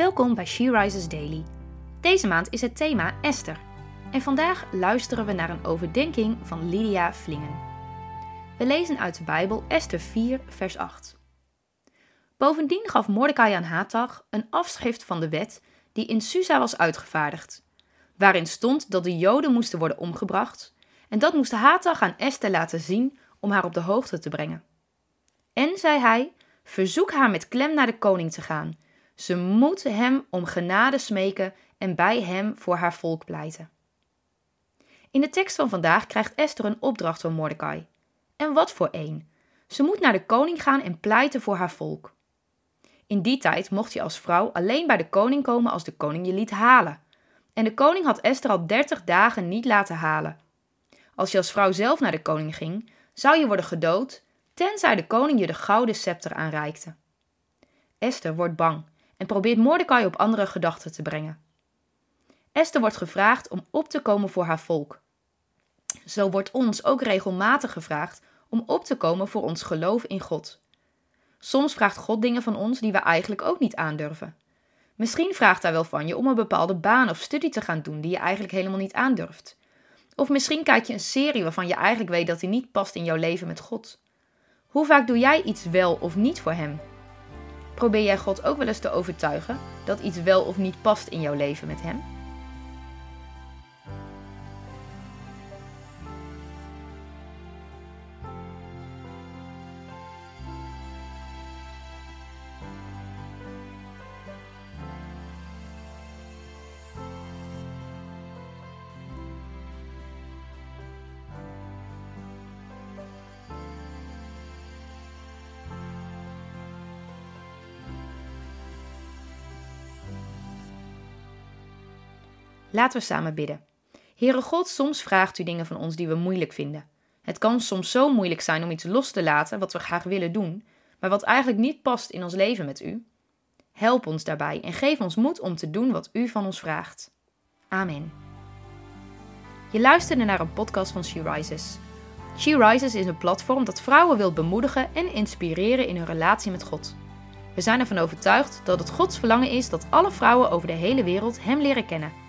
Welkom bij She Rises Daily. Deze maand is het thema Esther. En vandaag luisteren we naar een overdenking van Lydia Vlingen. We lezen uit de Bijbel Esther 4, vers 8. Bovendien gaf Mordecai aan Hatag een afschrift van de wet die in Susa was uitgevaardigd, waarin stond dat de Joden moesten worden omgebracht, en dat moest Hatag aan Esther laten zien om haar op de hoogte te brengen. En zei hij: Verzoek haar met klem naar de koning te gaan ze moet hem om genade smeken en bij hem voor haar volk pleiten. In de tekst van vandaag krijgt Esther een opdracht van Mordecai. En wat voor een? Ze moet naar de koning gaan en pleiten voor haar volk. In die tijd mocht je als vrouw alleen bij de koning komen als de koning je liet halen. En de koning had Esther al dertig dagen niet laten halen. Als je als vrouw zelf naar de koning ging, zou je worden gedood, tenzij de koning je de gouden scepter aanreikte. Esther wordt bang en probeert Mordecai op andere gedachten te brengen. Esther wordt gevraagd om op te komen voor haar volk. Zo wordt ons ook regelmatig gevraagd om op te komen voor ons geloof in God. Soms vraagt God dingen van ons die we eigenlijk ook niet aandurven. Misschien vraagt hij wel van je om een bepaalde baan of studie te gaan doen die je eigenlijk helemaal niet aandurft. Of misschien kijk je een serie waarvan je eigenlijk weet dat die niet past in jouw leven met God. Hoe vaak doe jij iets wel of niet voor Hem? Probeer jij God ook wel eens te overtuigen dat iets wel of niet past in jouw leven met Hem? Laten we samen bidden. Heere God, soms vraagt u dingen van ons die we moeilijk vinden. Het kan soms zo moeilijk zijn om iets los te laten wat we graag willen doen, maar wat eigenlijk niet past in ons leven met u. Help ons daarbij en geef ons moed om te doen wat u van ons vraagt. Amen. Je luisterde naar een podcast van She Rises. She Rises is een platform dat vrouwen wil bemoedigen en inspireren in hun relatie met God. We zijn ervan overtuigd dat het Gods verlangen is dat alle vrouwen over de hele wereld Hem leren kennen